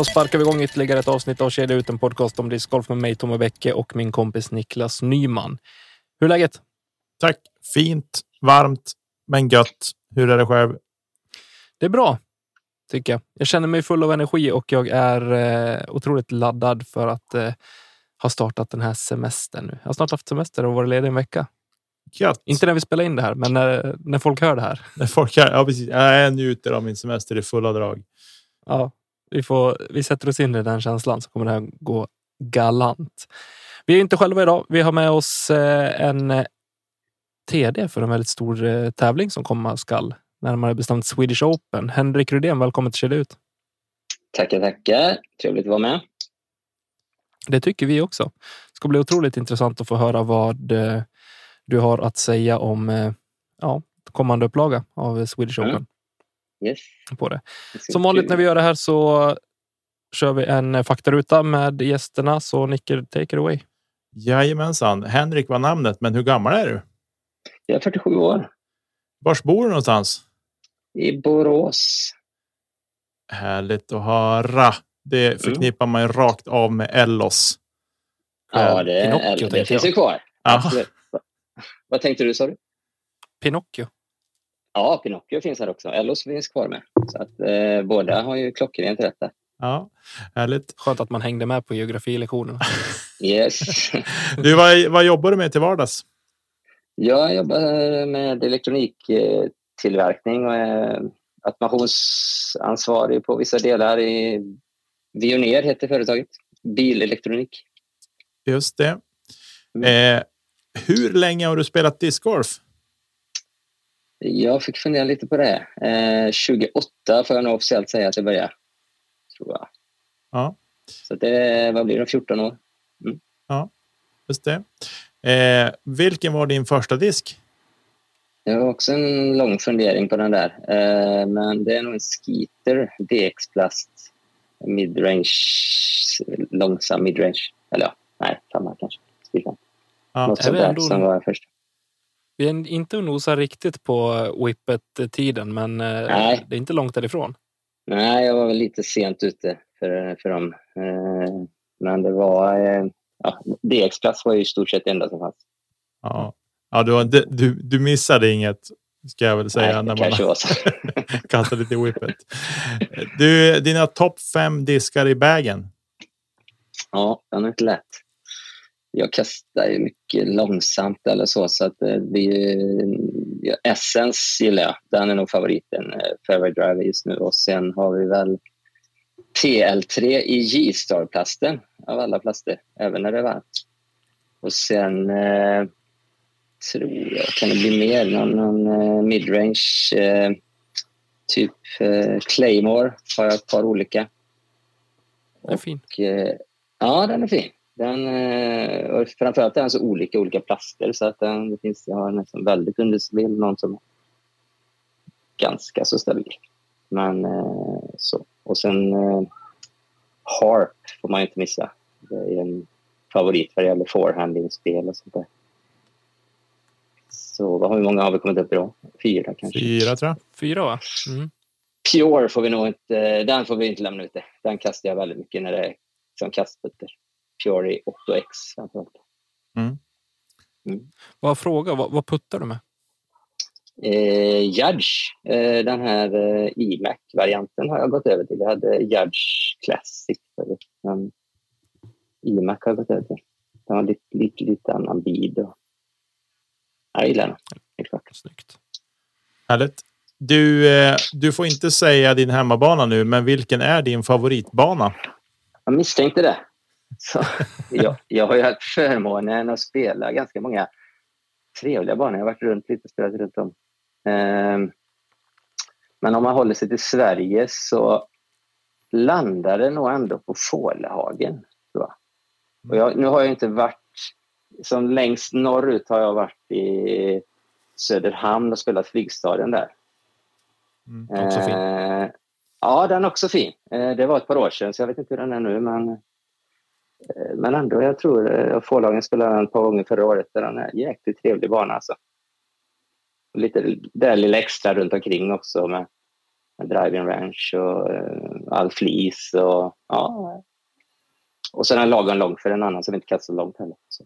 Då sparkar vi igång ytterligare ett avsnitt av Kedja ut, en podcast om discgolf med mig, Tommy Bäcke och min kompis Niklas Nyman. Hur är läget? Tack. Fint, varmt, men gött. Hur är det själv? Det är bra, tycker jag. Jag känner mig full av energi och jag är eh, otroligt laddad för att eh, ha startat den här semestern nu. Jag har snart haft semester och varit ledig en vecka. Gött. Inte när vi spelar in det här, men när, när folk hör det här. När folk här, ja, precis. Jag njuter av min semester i fulla drag. Ja, vi, får, vi sätter oss in i den känslan så kommer det här gå galant. Vi är inte själva idag. Vi har med oss eh, en eh, TD för en väldigt stor eh, tävling som komma skall. Närmare bestämt Swedish Open. Henrik Rydén, välkommen till Kedja ut. Tackar, tackar. Trevligt att vara med. Det tycker vi också. Det ska bli otroligt intressant att få höra vad du har att säga om ja, kommande upplaga av Swedish mm. Open. Yes. På det. Som vanligt när vi gör det här så kör vi en faktaruta med gästerna. Så Nicke, take it away. Jajamensan. Henrik var namnet, men hur gammal är du? Jag är 47 år. Var bor du någonstans? I Borås. Härligt att höra. Det mm. förknippar man ju rakt av med Ellos. Ja, det, Pinocchio, det finns ju kvar. Vad tänkte du, sa du? Pinocchio. Ja, Pinocchio finns här också. Ellos finns kvar med. Så att, eh, båda har ju klockrent rätt där. Ja, härligt. Skönt att man hängde med på geografilektionerna. yes. du, vad, vad jobbar du med till vardags? Jag jobbar med elektroniktillverkning och är automationsansvarig på vissa delar i Vioner heter företaget. Bilelektronik. Just det. Mm. Eh, hur länge har du spelat discgolf? Jag fick fundera lite på det. Eh, 28 får jag nog officiellt säga att jag började. Tror jag. Ja. Så det, vad blir det, 14 år? Mm. Ja, just det. Eh, vilken var din första disk? Jag har också en lång fundering på den där. Eh, men det är nog en Skeeter DX Plast midrange, långsam midrange. Eller ja, nej, samma kanske. Ja, Något sånt där som var första. Vi är inte och nosar riktigt på whippet-tiden, men eh, Nej. det är inte långt därifrån. Nej, jag var väl lite sent ute för, för dem. Eh, men det var... Eh, ja, DX-klass var ju i stort sett det enda som fanns. Ja, ja du, du, du missade inget, ska jag väl säga. Nej, när man kastade lite whippet. Du, dina topp fem diskar i bagen? Ja, den är inte lätt jag kastar ju mycket långsamt eller så, så att det blir ja, Essence gillar jag. Den är nog favoriten, eh, Fairway Driver just nu. Och sen har vi väl TL3 i G-Star-plasten av alla plaster, även när det är varmt. Och sen eh, tror jag, kan det bli mer? Någon, någon eh, midrange, eh, typ eh, Claymore har jag ett par olika. Den är fin. Och, eh, ja, den är fin. Den, eh, och framförallt är den så olika olika plaster så att den, det finns, jag har nästan väldigt understabil, någon som är ganska så stabil. Men eh, så. Och sen eh, Harp får man inte missa. Det är en favorit vad det gäller forehanding-spel och sånt där. Så vad, hur många har vi kommit upp idag? Fyra kanske? Fyra tror jag. Fyra va? Mm. Pure får vi nog inte, den får vi inte lämna ute. Den kastar jag väldigt mycket när det är som kastputter. Fury 8X framförallt. Mm. Mm. Vad fråga, vad, vad puttar du med? Eh, Judge, eh, den här eh, iMac-varianten har jag gått över till. Jag hade Judge Classic men iMac har jag gått över till. Den har lite, lite, lite annan bid. Och... Jag gillar den. Helt Snyggt. Härligt. Du, eh, du får inte säga din hemmabana nu, men vilken är din favoritbana? Jag misstänkte det. Så, jag, jag har ju haft förmånen att spela ganska många trevliga banor. Jag har varit runt lite och spelat runt om. Um, men om man håller sig till Sverige så landar det nog ändå på Fålehagen. Och jag, nu har jag inte varit... Som längst norrut har jag varit i Söderhamn och spelat Flygstadion där. Mm, också fin. Uh, ja, den är också fin. Uh, det var ett par år sedan, så jag vet inte hur den är nu. Men men ändå, jag tror eh, Fålagen spelade den ett par gånger förra året. Den är en jäkligt trevlig bana alltså. Lite det lilla extra runt omkring också med driving range och uh, all flis och ja. Och sen en lagom lång för en annan som inte kastar långt heller. Så.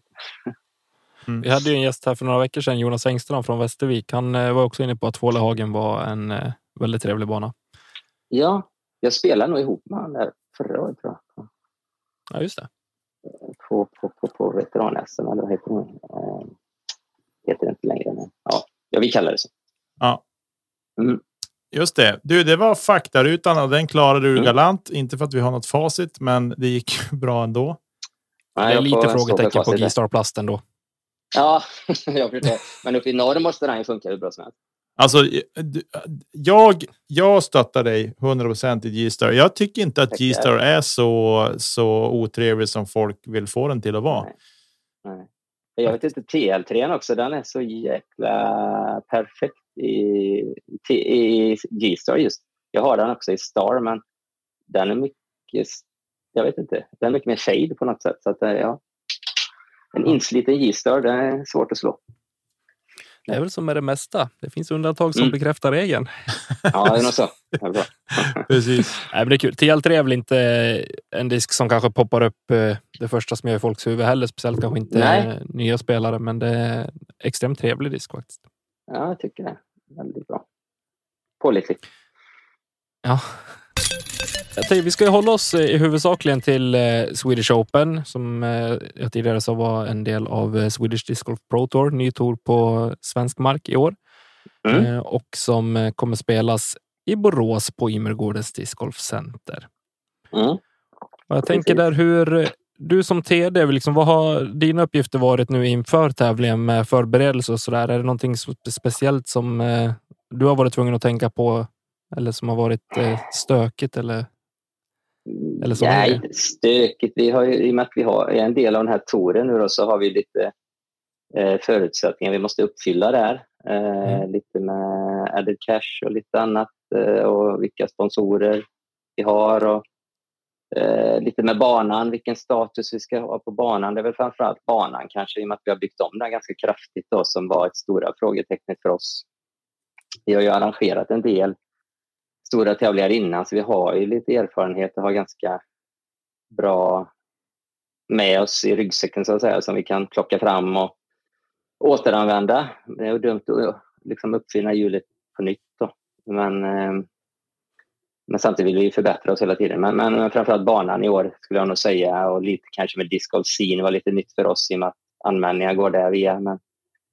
Mm. Vi hade ju en gäst här för några veckor sedan, Jonas Engström från Västervik. Han eh, var också inne på att Fålehagen var en eh, väldigt trevlig bana. Ja, jag spelade nog ihop med honom där förra året tror jag. Ja, just det. På, på, på, på veteran-SM, eller vad heter det? Eh, heter det inte längre. Men, ja, ja, vi kallar det så. Ja. Mm. Just det. Du, det var faktarutan och den klarade du mm. galant. Inte för att vi har något facit, men det gick bra ändå. Nej, det är lite frågetecken på G-Star Plast ändå. Ja, jag förstår. Men uppe i norr måste den ju funka hur bra som helst. Alltså, jag, jag stöttar dig 100 procent i G-Star. Jag tycker inte att G-Star är så, så otrevlig som folk vill få den till att vara. Nej. Nej. Jag vet inte, TL3 också, den är så jäkla perfekt i, i G-Star just. Jag har den också i Star, men den är mycket, jag vet inte, den är mycket mer shade på något sätt. Så att, ja, en insliten G-Star, det är svårt att slå. Det är väl som med det mesta. Det finns undantag som mm. bekräftar regeln. Ja, det är nog så. Det är bra. Precis. Nej, men det är kul. TL3 är väl inte en disk som kanske poppar upp eh, det första som gör i folks huvud heller. Speciellt kanske inte Nej. nya spelare, men det är extremt trevlig disk faktiskt. Ja, jag tycker det. Väldigt bra. Pålitlig. Ja, jag tänkte, vi ska ju hålla oss i huvudsakligen till eh, Swedish Open som eh, jag tidigare sa var en del av eh, Swedish Disc Golf Pro Tour, ny tour på svensk mark i år mm. och som kommer spelas i Borås på Immergårdens Disc Golf Center. Mm. Jag tänker där hur du som TD, liksom, vad har dina uppgifter varit nu inför tävlingen med förberedelse och så där? Är det någonting speciellt som du har varit tvungen att tänka på eller som har varit stökigt eller eller så Nej, inte stökigt. Vi har ju, I och med att vi har en del av den här touren nu då, så har vi lite eh, förutsättningar vi måste uppfylla där. Eh, mm. Lite med added cash och lite annat eh, och vilka sponsorer vi har. Och, eh, lite med banan, vilken status vi ska ha på banan. Det är väl framförallt banan kanske i och med att vi har byggt om den ganska kraftigt då, som var ett stora frågetecknet för oss. Vi har ju arrangerat en del stora tävlingar innan så vi har ju lite erfarenhet och har ganska bra med oss i ryggsäcken så att säga som vi kan plocka fram och återanvända. Det är dumt att liksom uppfinna hjulet på nytt då. Men, ehm, men samtidigt vill vi förbättra oss hela tiden. Men, men, men framförallt banan i år skulle jag nog säga och lite kanske med Disc Golf Scene var lite nytt för oss i och med att anmälningar går där via. Men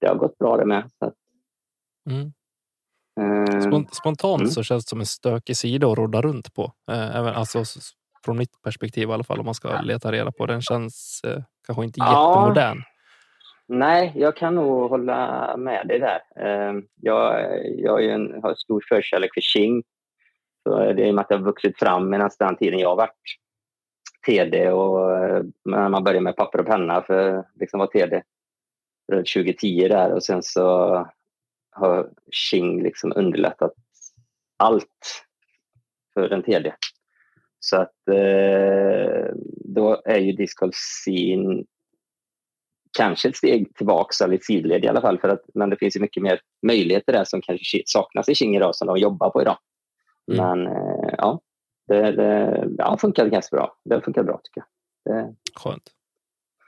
det har gått bra det med. Så att, mm. Eh, spontant mm. så känns det som en stökig sida att rodda runt på. Eh, även, alltså, från mitt perspektiv i alla fall om man ska leta reda på. Den känns eh, kanske inte ja. jättemodern. Nej, jag kan nog hålla med dig där. Eh, jag, jag en, har stor förkärlek för Qing. Så det är i och med att jag har vuxit fram medan den tiden jag har varit TD och när man började med papper och penna för liksom var TD runt 2010 där och sen så har Qing liksom underlättat allt för den tredje. Så att eh, då är ju Disc Golf Scene kanske ett steg tillbaka, eller ett sidled i alla fall. För att, men det finns ju mycket mer möjligheter där som kanske saknas i Qing idag, som de jobbar på idag. Mm. Men eh, ja, det, det ja, funkar ganska bra. Det funkar bra tycker jag. Det, Skönt.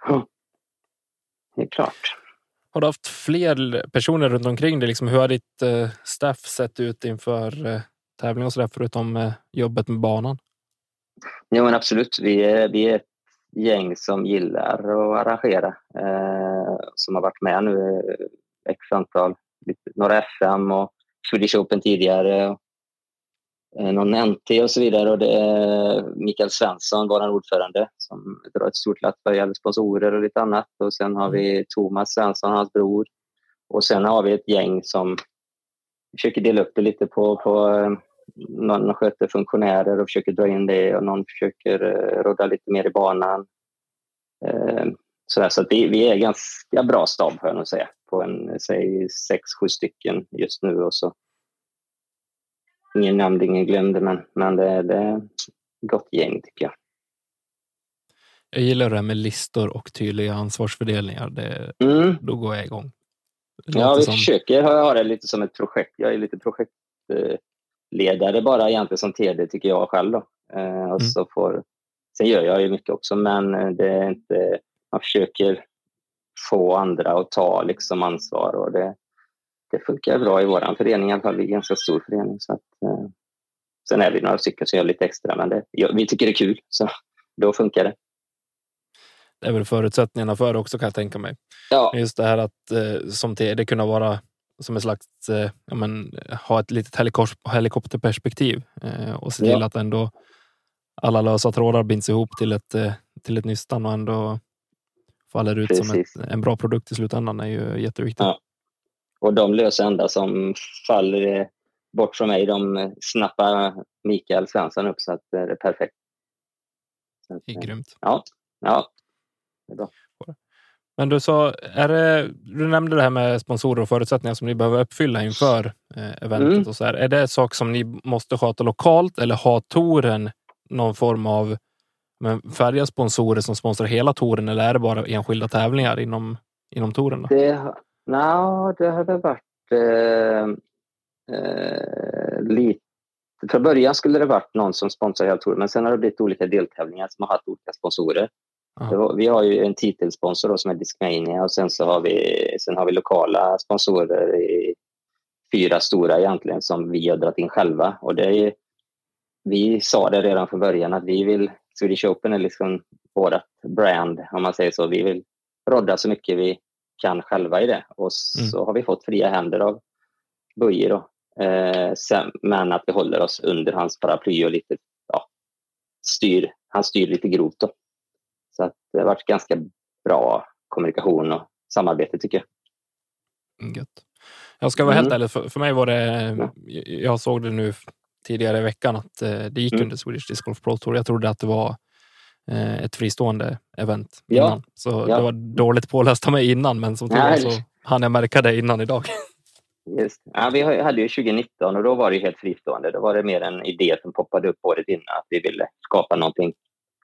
Ja, helt klart. Har du haft fler personer runt omkring dig? Liksom, hur har ditt eh, staff sett ut inför eh, tävling och så där, förutom eh, jobbet med banan? Jo, men absolut. Vi är, vi är ett gäng som gillar att arrangera. Eh, som har varit med nu eh, x antal, några FM och Swedish Open tidigare. Eh, någon NT och så vidare. Och det är Mikael Svensson, vår ordförande, som drar ett stort lass vad gäller sponsorer och lite annat. Och sen har vi mm. Thomas Svensson, hans bror. Och sen har vi ett gäng som försöker dela upp det lite på, på någon sköter funktionärer och försöker dra in det och någon försöker uh, rodda lite mer i banan. Så så att vi, vi är ganska bra stab, får jag nog säga, på en, säg sex, sju stycken just nu. Och så. Ingen nämnd, ingen glömde, men, men det, det är gott gäng tycker jag. Jag gillar det här med listor och tydliga ansvarsfördelningar. Det, mm. Då går jag igång. Ja, vi som... försöker ha det lite som ett projekt. Jag är lite projekt projektledare bara egentligen som TD tycker jag själv. Då. Eh, och mm. så får, sen gör jag ju mycket också men eh, det är inte, man försöker få andra att ta liksom ansvar och det, det funkar bra i vår förening i alla fall. Vi är en ganska stor förening. Så att, eh, sen är vi några stycken som gör lite extra men det, ja, vi tycker det är kul så då funkar det. Det är väl förutsättningarna för det också kan jag tänka mig. Ja. Just det här att eh, som TD kunna vara som ett slags, eh, ja, men, ha ett litet helikopterperspektiv eh, och se till ja. att ändå alla lösa trådar binds ihop till ett, eh, till ett nystan och ändå faller ut Precis. som ett, en bra produkt i slutändan är ju jätteviktigt. Ja. Och de lösa enda som faller bort från mig, de snappar Mikael Svensson upp så att det är perfekt. det är grymt. Ja, ja. Det är bra. Men du sa, är det, du nämnde det här med sponsorer och förutsättningar som ni behöver uppfylla inför eh, eventet. Mm. Och så här. Är det saker som ni måste sköta lokalt eller har touren någon form av men, färdiga sponsorer som sponsrar hela touren eller är det bara enskilda tävlingar inom, inom touren? Då? Det, no, det har varit eh, eh, lite från början skulle det varit någon som sponsrar hela touren, men sen har det blivit olika deltävlingar som har haft olika sponsorer. Var, vi har ju en titelsponsor då, som är Discmania och sen så har vi, sen har vi lokala sponsorer i fyra stora egentligen som vi har dragit in själva. Och det är, vi sa det redan från början att vi vill, Swedish Open är liksom vårt brand om man säger så. Vi vill rodda så mycket vi kan själva i det och så mm. har vi fått fria händer av Böje då. Eh, sen, men att vi håller oss under hans paraply och lite ja, styr, han styr lite grovt då. Så att det har varit ganska bra kommunikation och samarbete tycker jag. Mm, gött. Jag ska vara mm. helt ärlig, för, för mig var det, jag såg det nu tidigare i veckan att eh, det gick mm. under Swedish Disc Golf Pro Tour. Jag trodde att det var ett fristående event ja. innan. Så ja. det var dåligt påläst av mig innan, men som tur var så hann jag märka det innan idag. Just. Ja, vi hade ju 2019 och då var det helt fristående. Då var det mer en idé som poppade upp året innan att vi ville skapa någonting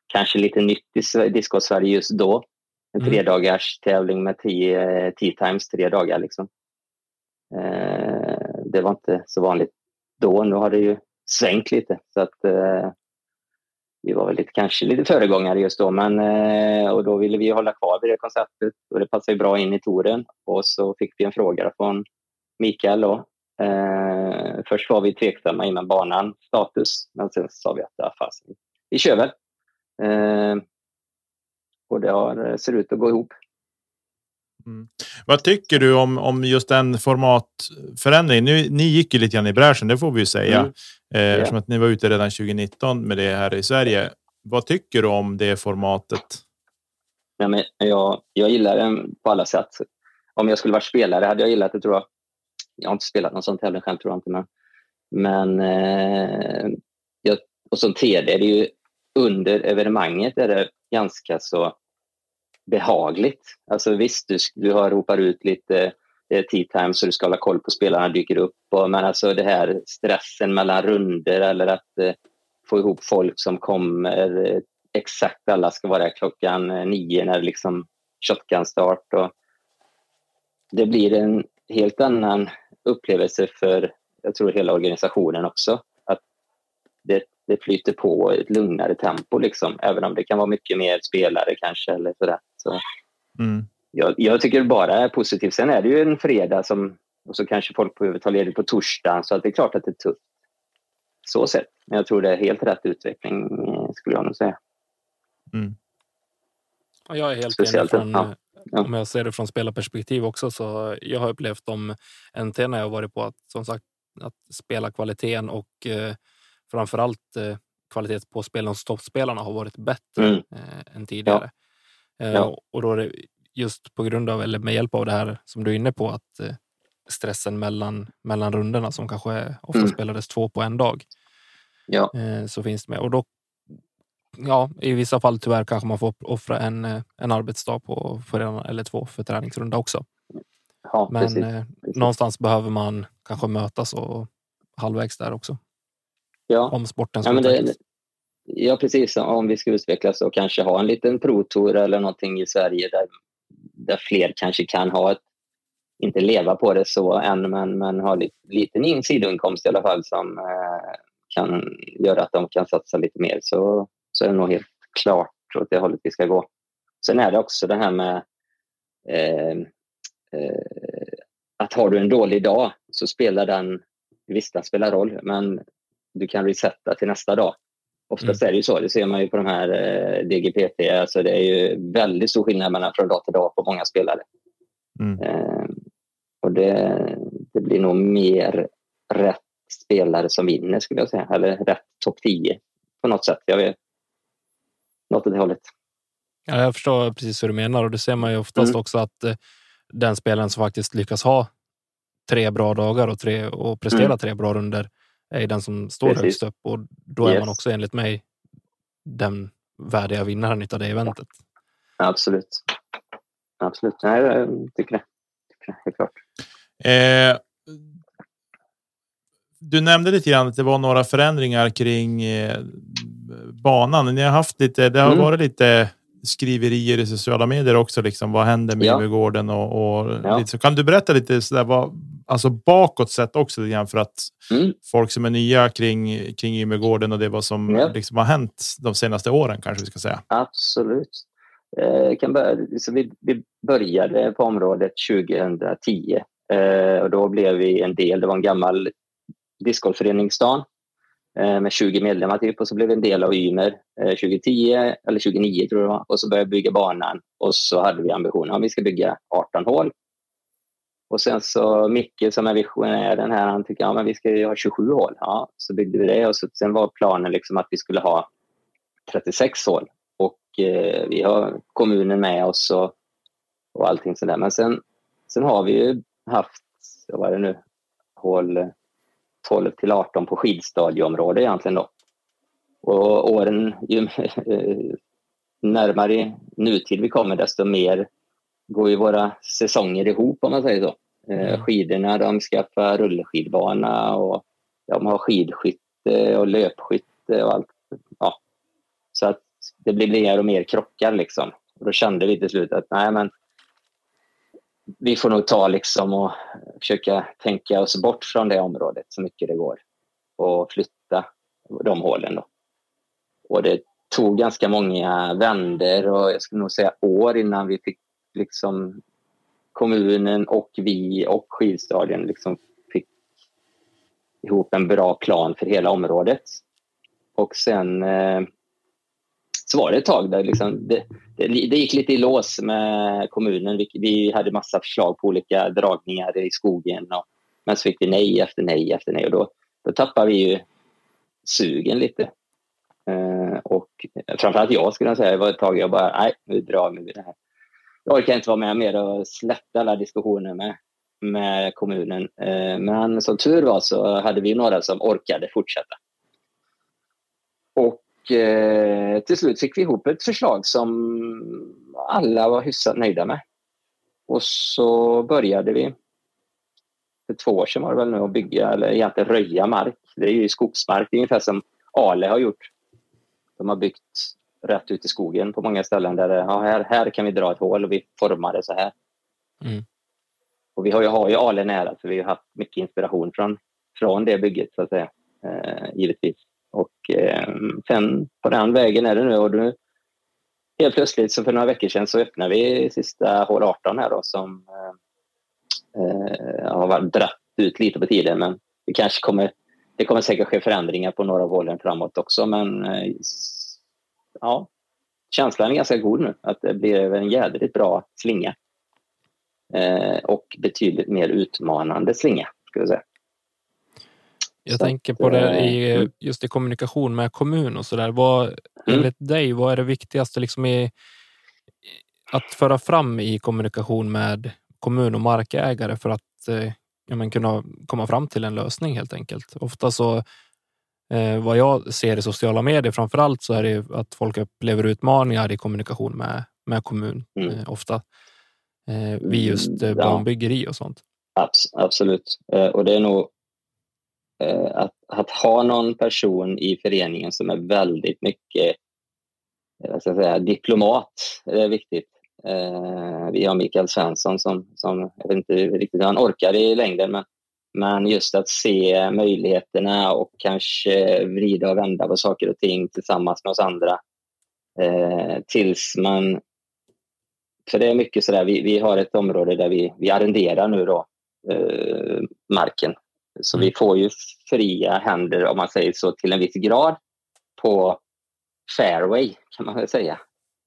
kanske lite nytt i disco-Sverige just då. En mm. tredagars tävling med tio, tio times tre dagar. Liksom. Eh, det var inte så vanligt då. Nu har det ju svängt lite. Så att, eh, vi var väl lite, kanske lite föregångare just då. Men, eh, och då ville vi hålla kvar vid det konceptet och det passade bra in i touren. Och så fick vi en fråga från Mikael. Då. Eh, först var vi tveksamma innan banan status, men sen sa vi att ja, fast, vi kör väl. Eh, och det har, eh, ser ut att gå ihop. Mm. Vad tycker du om, om just den formatförändringen? Nu, ni gick ju lite grann i bräschen, det får vi ju säga. Mm. Eh, yeah. Eftersom att ni var ute redan 2019 med det här i Sverige. Vad tycker du om det formatet? Ja, men jag, jag gillar den på alla sätt. Om jag skulle varit spelare hade jag gillat det tror jag. Jag har inte spelat någon sån tävling själv tror jag inte. Men, men eh, jag, och som TD, det är ju under evenemanget är det ganska så behagligt. Alltså visst, du, du har ropar ut lite eh, tea time så du ska hålla koll på spelarna dyker upp. Och, men alltså det här stressen mellan runder eller att eh, få ihop folk som kommer eh, exakt alla ska vara klockan eh, nio när det liksom shotgun-start. Och det blir en helt annan upplevelse för jag tror hela organisationen också. Att det det flyter på i ett lugnare tempo, liksom, även om det kan vara mycket mer spelare kanske. Eller sådär. Så, mm. jag, jag tycker det bara är positivt. Sen är det ju en fredag som, och så kanske folk behöver ta ledigt på torsdagen, så att det är klart att det är tufft. Så sett. Men jag tror det är helt rätt utveckling, skulle jag nog säga. Mm. Ja, jag är helt Speciellt, enig. Från, ja. Ja. Om jag ser det från spelarperspektiv också, så jag har upplevt de NT när jag varit på att som sagt att spela kvaliteten och eh, framförallt eh, kvalitet på spelarna hos toppspelarna har varit bättre mm. eh, än tidigare. Ja. Eh, ja. Och då är det just på grund av, eller med hjälp av det här som du är inne på, att eh, stressen mellan, mellan rundorna som kanske ofta mm. spelades två på en dag. Ja. Eh, så finns det med. Och då, ja, i vissa fall tyvärr kanske man får offra en, en arbetsdag på för en eller två för träningsrunda också. Ja, Men precis, precis. någonstans behöver man kanske mötas och halvvägs där också. Ja. Om sporten ska ja, det, ja, precis. Om vi ska utvecklas och kanske ha en liten protour eller någonting i Sverige där, där fler kanske kan ha ett inte leva på det så än, men, men ha lite, liten sidoinkomst i alla fall som eh, kan göra att de kan satsa lite mer så, så är det nog helt klart åt det hållet vi ska gå. Sen är det också det här med eh, eh, att har du en dålig dag så spelar den, visst den spelar roll, men du kan resetta till nästa dag. Oftast mm. är det ju så, det ser man ju på de här eh, DGPT, alltså det är ju väldigt stor skillnad mellan från dag till dag på många spelare. Mm. Eh, och det, det blir nog mer rätt spelare som vinner skulle jag säga, eller rätt topp 10 på något sätt. Jag vet, något åt det hållet. Ja, jag förstår precis hur du menar och det ser man ju oftast mm. också att eh, den spelaren som faktiskt lyckas ha tre bra dagar och, tre, och prestera mm. tre bra runder är den som står precis. högst upp och då är yes. man också enligt mig den värdiga vinnaren av det eventet. Absolut. Absolut. Nej, jag tycker det. Tycker det helt klart. Eh, du nämnde lite grann att det var några förändringar kring eh, banan. Ni har haft lite, det har mm. varit lite skriverier i sociala medier också. Liksom, vad händer med ja. Gården och, och ja. lite så. Kan du berätta lite sådär, vad, alltså bakåt sett också grann för att mm. folk som är nya kring kring Ymegården och det vad som ja. liksom har hänt de senaste åren kanske vi ska säga. Absolut. Eh, kan börja, så vi, vi började på området 2010 eh, och då blev vi en del. Det var en gammal discgolfförening stan Eh, med 20 medlemmar typ och så blev vi en del av Ymer 2010 eh, eller 2009 tror jag och så började vi bygga banan och så hade vi ambitionen att vi ska bygga 18 hål. Och sen så Micke som är visionären här, han tycker att ja, vi ska ha 27 hål. Ja, så byggde vi det och så, sen var planen liksom att vi skulle ha 36 hål och eh, vi har kommunen med oss och, och allting sådär. Men sen, sen har vi ju haft, vad var det nu, hål 12 till 18 på skidstadieområde egentligen då. Och åren, ju eh, närmare nutid vi kommer desto mer går ju våra säsonger ihop om man säger så. Eh, mm. Skidorna de skaffar rullskidbana och de har skidskytte och löpskytte och allt. Ja. Så att det blir mer och mer krockar liksom. Och då kände vi till slut att nej men vi får nog ta liksom och försöka tänka oss bort från det området så mycket det går och flytta de hålen. Då. Och det tog ganska många vänder och jag skulle nog säga år innan vi fick liksom kommunen och vi och skidstadion liksom fick ihop en bra plan för hela området. Och sen eh, så var det ett tag där liksom, det, det, det, gick lite i lås med kommunen. Vi, vi hade massa förslag på olika dragningar i skogen. Och, men så fick vi nej efter nej efter nej och då, då tappade vi ju sugen lite. Eh, och framförallt jag skulle jag säga, det var ett tag jag bara, nej nu drar vi det här. Jag orkar inte vara med mer och släppa alla diskussioner med, med kommunen. Eh, men som tur var så hade vi några som orkade fortsätta. Och eh, till slut fick vi ihop ett förslag som alla var hyfsat nöjda med. Och så började vi för två år sedan var det väl nu att bygga, eller egentligen röja mark. Det är ju skogsmark, det är ungefär som Ale har gjort. De har byggt rätt ut i skogen på många ställen där det, ja, här, här kan vi dra ett hål och vi formar det så här. Mm. Och vi har ju, har ju Ale nära så vi har haft mycket inspiration från, från det bygget så att säga, eh, givetvis. Och eh, sen på den vägen är det nu. Och nu helt plötsligt så för några veckor sedan så öppnar vi sista hål 18 här då som eh, eh har dratt ut lite på tiden. Men det kanske kommer, det kommer säkert ske förändringar på några av hålen framåt också. Men eh, ja, känslan är ganska god nu att det blir en jädrigt bra slinga. Eh, och betydligt mer utmanande slinga, skulle jag säga. Jag så tänker på det eh, i mm. just i kommunikation med kommun och så där. Vad mm. enligt dig, vad är det viktigaste liksom i att föra fram i kommunikation med kommun och markägare för att eh, ja, men kunna komma fram till en lösning helt enkelt? Ofta så eh, vad jag ser i sociala medier framför allt så är det att folk upplever utmaningar i kommunikation med, med kommun mm. eh, ofta. Eh, vid just eh, banbyggeri och sånt. Absolut, eh, och det är nog Eh, att, att ha någon person i föreningen som är väldigt mycket jag ska säga, diplomat, det är viktigt. Eh, vi har Mikael Svensson som, som jag vet inte riktigt hur han orkar i längden, men, men just att se möjligheterna och kanske vrida och vända på saker och ting tillsammans med oss andra. Eh, tills man... För det är mycket sådär, vi, vi har ett område där vi, vi arrenderar nu då eh, marken. Så mm. vi får ju fria händer, om man säger så, till en viss grad på fairway kan man väl säga.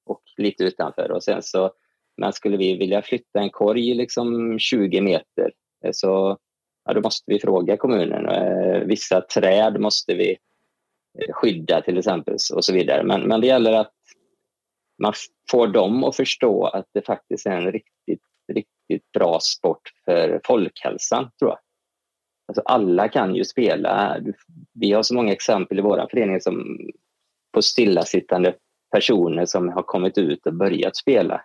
Och lite utanför. Och sen så, men skulle vi vilja flytta en korg liksom 20 meter eh, så ja, då måste vi fråga kommunen. Eh, vissa träd måste vi eh, skydda till exempel och så vidare. Men, men det gäller att man får dem att förstå att det faktiskt är en riktigt, riktigt bra sport för folkhälsan, tror jag. Alltså alla kan ju spela. Vi har så många exempel i vår förening som på stillasittande personer som har kommit ut och börjat spela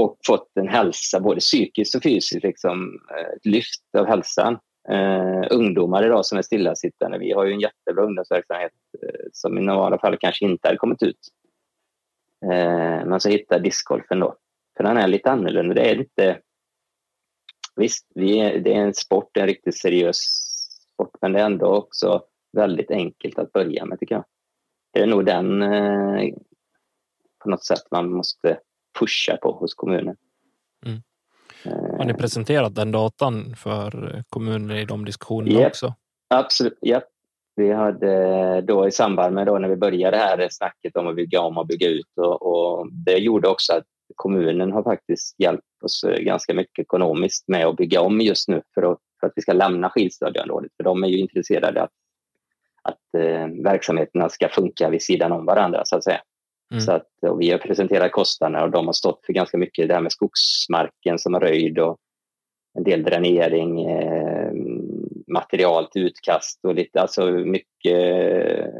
och fått en hälsa, både psykiskt och fysiskt, liksom, eh, ett lyft av hälsan. Uh, ungdomar idag som är stillasittande, vi har ju en jättebra ungdomsverksamhet uh, som i några fall kanske inte hade kommit ut. Uh, men så hittar discgolfen då, för den är lite annorlunda. Det är inte... Visst, vi är, det är en sport, en riktigt seriös sport, men det är ändå också väldigt enkelt att börja med tycker jag det är nog den eh, på något sätt man måste pusha på hos kommunen. Mm. Eh, Har ni presenterat den datan för kommunen i de diskussionerna yep, också? Absolut, ja. Vi hade då i samband med då när vi började det här snacket om att bygga om och bygga ut och, och det gjorde också att kommunen har faktiskt hjälpt oss ganska mycket ekonomiskt med att bygga om just nu för att, för att vi ska lämna skidstadieområdet. För de är ju intresserade att att eh, verksamheterna ska funka vid sidan om varandra så att säga. Mm. Så att, vi har presenterat kostnaderna och de har stått för ganska mycket det här med skogsmarken som är röjd och en del dränering, eh, material till utkast och lite, alltså mycket,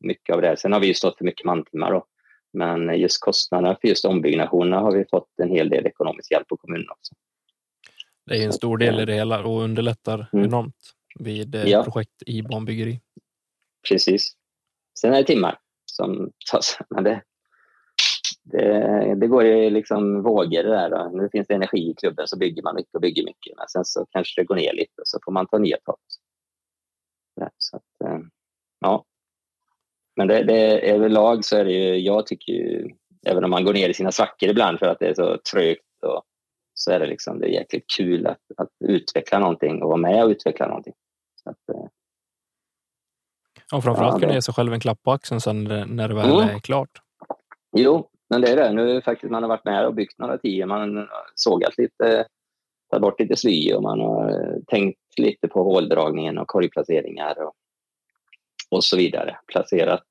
mycket av det. Här. Sen har vi ju stått för mycket mantimmar då. Men just kostnaderna för just ombyggnationerna har vi fått en hel del ekonomisk hjälp på kommunen också. Det är en stor del i det hela och underlättar mm. enormt vid eh, ja. projekt i banbyggeri. Precis. Sen är det timmar som tas. Men det, det, det går ju liksom vågor det där. Då. Nu finns det energi i klubben så bygger man mycket och bygger mycket. Men sen så kanske det går ner lite och så får man ta nya tag. Så att, eh, ja. Men det, det, överlag så är det ju, jag tycker ju, även om man går ner i sina svackor ibland för att det är så trögt och, så är det liksom det är jäkligt kul att, att utveckla någonting och vara med och utveckla någonting. Så att, eh, och framförallt ja, kunna ge sig själv en klapp på axeln sen när det väl mm. är klart. Jo, men det är det. Nu faktiskt man har varit med och byggt några tio. Man har sågat lite, tagit bort lite sly och man har eh, tänkt lite på håldragningen och korgplaceringar och, och så vidare. Placerat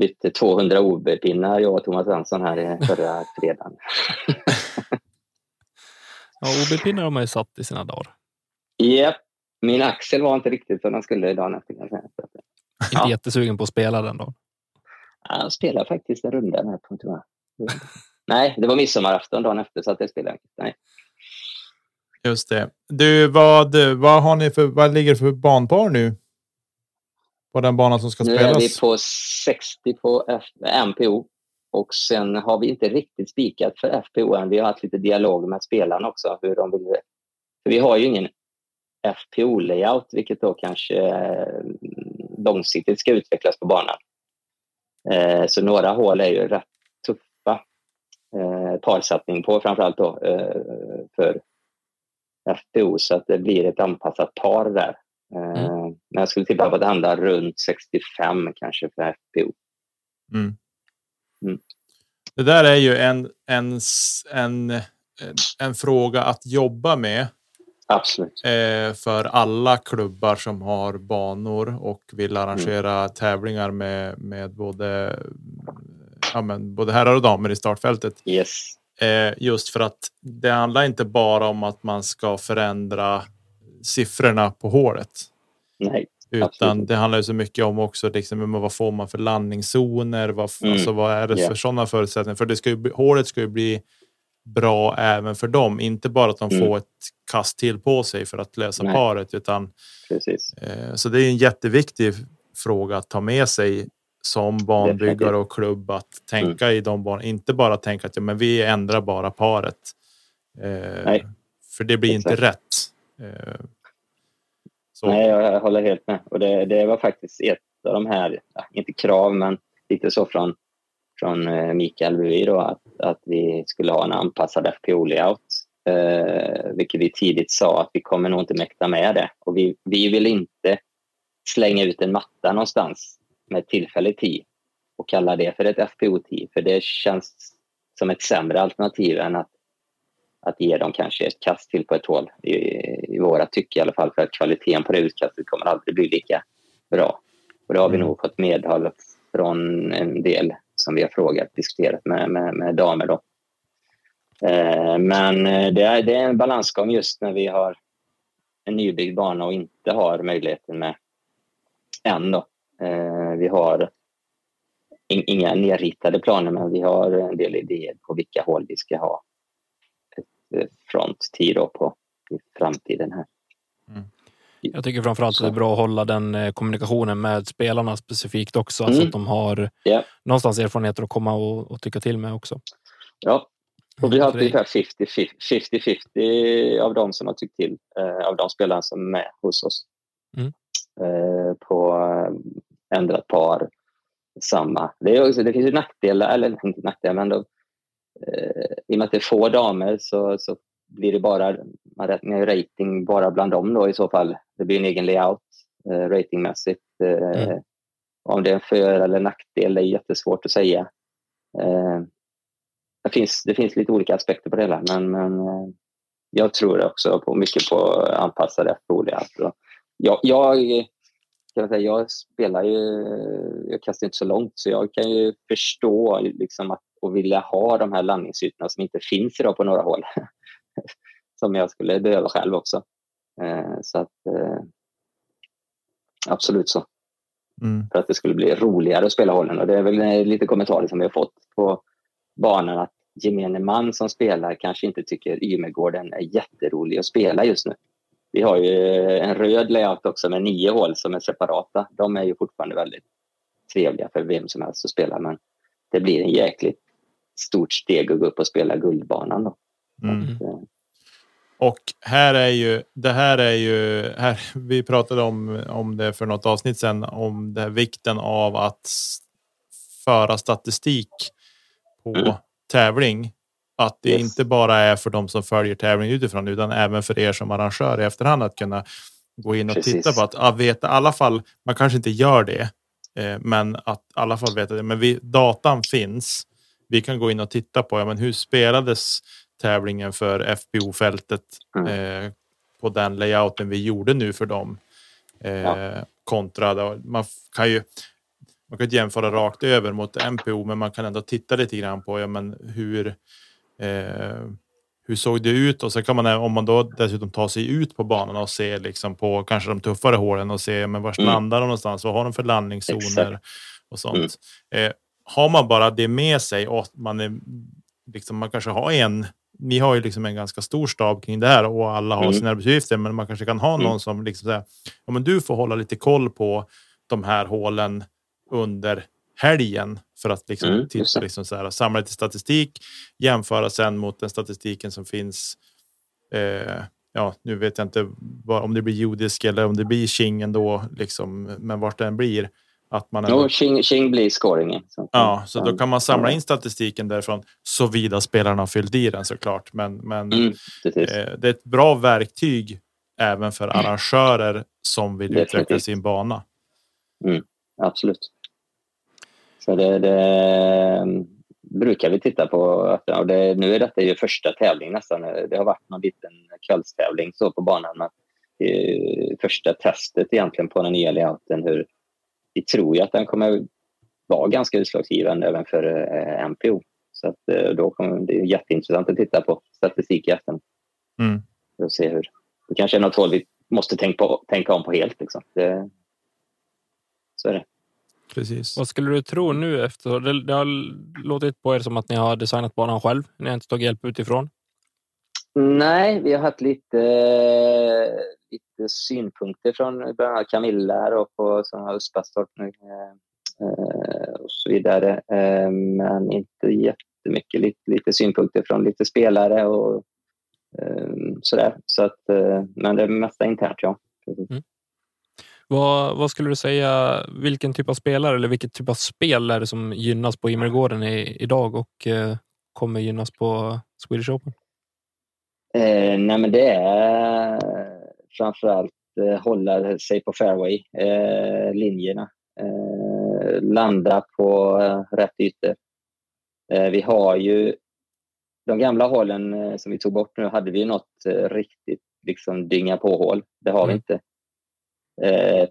bytte 200 OB-pinnar jag och Thomas Svensson här förra fredagen. ja, OB-pinnar har man ju satt i sina dagar. Japp, yep min axel var inte riktigt som den skulle dagen efter. Inte ja. jättesugen på att spela den då? Jag spelade faktiskt en runda här på, tror jag. Nej, det var midsommarafton dagen efter så att det spelade inte. Nej. Just det. Du, vad, vad, har ni för, vad ligger det för banpar nu? På den banan som ska nu spelas? Nu är vi på 60 på F MPO. Och sen har vi inte riktigt spikat för FPO än. Vi har haft lite dialog med spelarna också. Hur de vill. För vi har ju ingen FPO-layout, vilket då kanske eh, långsiktigt ska utvecklas på banan. Eh, så några hål är ju rätt tuffa eh, parsättning på, framförallt då för FPO, så att det blir ett anpassat par där. Mm. Men jag skulle tippa på att det handlar runt 65 kanske för FPO. Mm. Mm. Det där är ju en, en, en, en fråga att jobba med Absolut. Eh, för alla klubbar som har banor och vill arrangera mm. tävlingar med, med både, ja, men både herrar och damer i startfältet. Yes. Eh, just för att det handlar inte bara om att man ska förändra siffrorna på hålet. Nej. Utan absolut. det handlar ju så mycket om också liksom, vad får man för landningszoner? Vad, mm. alltså, vad är det yeah. för sådana förutsättningar? För det ska ju, hålet ska ju bli bra även för dem. Inte bara att de mm. får ett kast till på sig för att lösa Nej. paret. Utan, Precis. Eh, så det är en jätteviktig fråga att ta med sig som banbyggare och klubb att tänka mm. i de banorna. Inte bara tänka att ja, men vi ändrar bara paret. Eh, Nej. För det blir Exakt. inte rätt. Eh, Nej, jag håller helt med. Och det, det var faktiskt ett av de här, inte krav, men lite så från, från eh, Mikael Buvi då, att, att vi skulle ha en anpassad FPO-layout. Eh, vilket vi tidigt sa att vi kommer nog inte mäkta med det. Och vi, vi vill inte slänga ut en matta någonstans med tillfällig tid och kalla det för ett FPO-tid. För det känns som ett sämre alternativ än att, att ge dem kanske ett kast till på ett hål. I, i våra tycke i alla fall. För att kvaliteten på det utkastet kommer aldrig bli lika bra. Och det har vi mm. nog fått medhåll från en del som vi har frågat, diskuterat med, med, med damer. Då. Eh, men eh, det är, det är en balansgång just när vi har en nybyggd bana och inte har möjligheten med än. Då. Eh, vi har inga nerritade planer, men vi har en del idéer på vilka hål vi ska ha ett eh, fronttid på i framtiden här. Mm. Jag tycker framförallt att det är bra att hålla den eh, kommunikationen med spelarna specifikt också, mm. så att de har yeah. någonstans erfarenheter att komma och, och tycka till med också. Ja, och vi har haft ungefär 50-50 av de som har tyckt till, eh, av de spelarna som är med hos oss. Mm. Eh, på eh, ändrat par, samma. Det, är också, det finns ju nackdelar, eller inte nackdelar, men då, eh, i och med att det är få damer så, så blir det bara, man räknar rating bara bland dem då i så fall. Det blir en egen layout eh, ratingmässigt. Eh, mm. Om det är en för eller nackdel är jättesvårt att säga. Eh, det, finns, det finns lite olika aspekter på det hela, men, men eh, jag tror också på mycket på anpassade layout. Jag, jag, jag, säga, jag spelar ju, jag kastar inte så långt, så jag kan ju förstå liksom att, och vilja ha de här landningsytorna som inte finns idag på några håll. som jag skulle behöva själv också. Eh, så att eh, absolut så. Mm. För att det skulle bli roligare att spela hålen. Och det är väl lite kommentarer som vi har fått på banan att gemene man som spelar kanske inte tycker Ymegården är jätterolig att spela just nu. Vi har ju en röd layout också med nio hål som är separata. De är ju fortfarande väldigt trevliga för vem som helst att spela men det blir en jäkligt stort steg att gå upp och spela Guldbanan. Då. Mm. Att, eh, och här är ju det här är ju här. Vi pratade om om det för något avsnitt sedan om det här vikten av att föra statistik på mm. tävling. Att det yes. inte bara är för de som följer tävlingen utifrån utan även för er som arrangör i efterhand att kunna gå in och Precis. titta på att ja, veta i alla fall. Man kanske inte gör det, eh, men att i alla fall veta det. Men vi, datan finns. Vi kan gå in och titta på ja, men hur spelades tävlingen för FBO-fältet mm. eh, på den layouten vi gjorde nu för dem. Eh, ja. Kontra, man kan ju man kan inte jämföra rakt över mot MPO, men man kan ändå titta lite grann på ja, men hur eh, hur såg det ut? Och så kan man om man då dessutom tar sig ut på banan och ser liksom på kanske de tuffare hålen och se men var mm. landar de någonstans? Vad har de för landningszoner Exakt. och sånt? Mm. Eh, har man bara det med sig och man är liksom man kanske har en ni har ju liksom en ganska stor stab kring det här och alla har mm. sina arbetsuppgifter, men man kanske kan ha någon mm. som liksom säger, ja, men du får hålla lite koll på de här hålen under helgen för att liksom mm, titta, liksom så här, samla lite statistik, jämföra sen mot den statistiken som finns. Eh, ja, nu vet jag inte om det blir judisk eller om det blir Qing ändå, liksom, men vart den blir. Att man. Jo, Qing, blir scoringen. Ja, så då kan man samla in statistiken därifrån såvida spelarna har fyllt i den såklart. Men, men mm, eh, det är ett bra verktyg även för arrangörer som vill Definitivt. utveckla sin bana. Mm, absolut. Så det, det, mm, brukar vi titta på. Och det, nu är detta ju första tävlingen nästan. Det har varit någon liten kvällstävling så på banan. Men är första testet egentligen på den nya layouten. Hur, vi tror ju att den kommer vara ganska utslagsgivande även för eh, MPO. Så att, eh, då kommer det är jätteintressant att titta på statistik i efterhand. Mm. För att se hur. Det kanske är något håll vi måste tänka, på, tänka om på helt. Liksom. Det, så är det. Precis. Vad skulle du tro nu efter? Det, det har låtit på er som att ni har designat banan själv. Ni har inte tagit hjälp utifrån. Nej, vi har haft lite, lite synpunkter från bland annat Camilla och på, som har Uspastorp nu, eh, eh, och så vidare. Eh, men inte jättemycket. Lite, lite synpunkter från lite spelare och sådär. Så att, men det mesta internt, ja. Mm. Vad, vad, skulle du säga, vilken typ av spelare eller vilket typ av spel är det som gynnas på Immergården idag och eh, kommer gynnas på Swedish Open? Eh, nej, men det är framförallt eh, hålla sig på fairway, eh, eh, landa på eh, rätt ytor. Eh, vi har ju de gamla hålen eh, som vi tog bort nu hade vi något riktigt liksom dynga på-hål. Det har mm. vi inte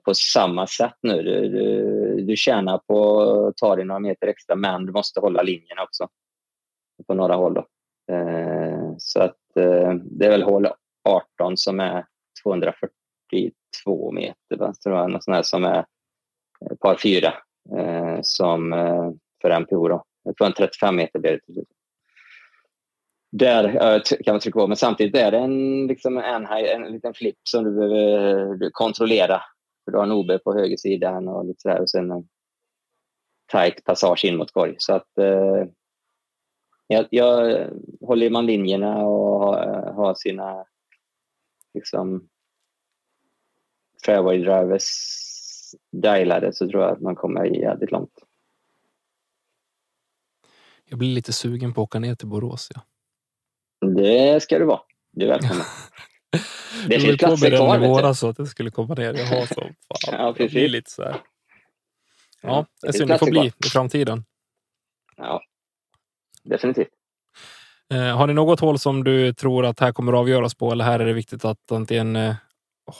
på samma sätt nu. Du, du, du tjänar på att ta dig några meter extra, men du måste hålla linjerna också på några håll. Då. så att det är väl hål 18 som är 242 meter, va? tror jag, något sånt här som är eh, par fyra eh, som eh, för MPO. Då. Jag tror en 35 meter blir det Där kan man trycka på, men samtidigt är det en, liksom en, en liten flipp som du behöver kontrollera. För du har en OB på höger sida och lite sådär och sen en tight passage in mot korg. Så att eh, jag, jag håller man linjerna och har, har sina liksom fairway drivers dialade så tror jag att man kommer jävligt långt. Jag blir lite sugen på att åka ner till Borås. Ja. Det ska du vara. Du är välkommen. det finns platser kvar. i våras så att jag skulle komma ner. Jag har så fan. ja, precis. lite så här. Ja, det synd. Det får bli i framtiden. Ja, definitivt. Eh, har ni något hål som du tror att här kommer att avgöras på eller här är det viktigt att antingen eh,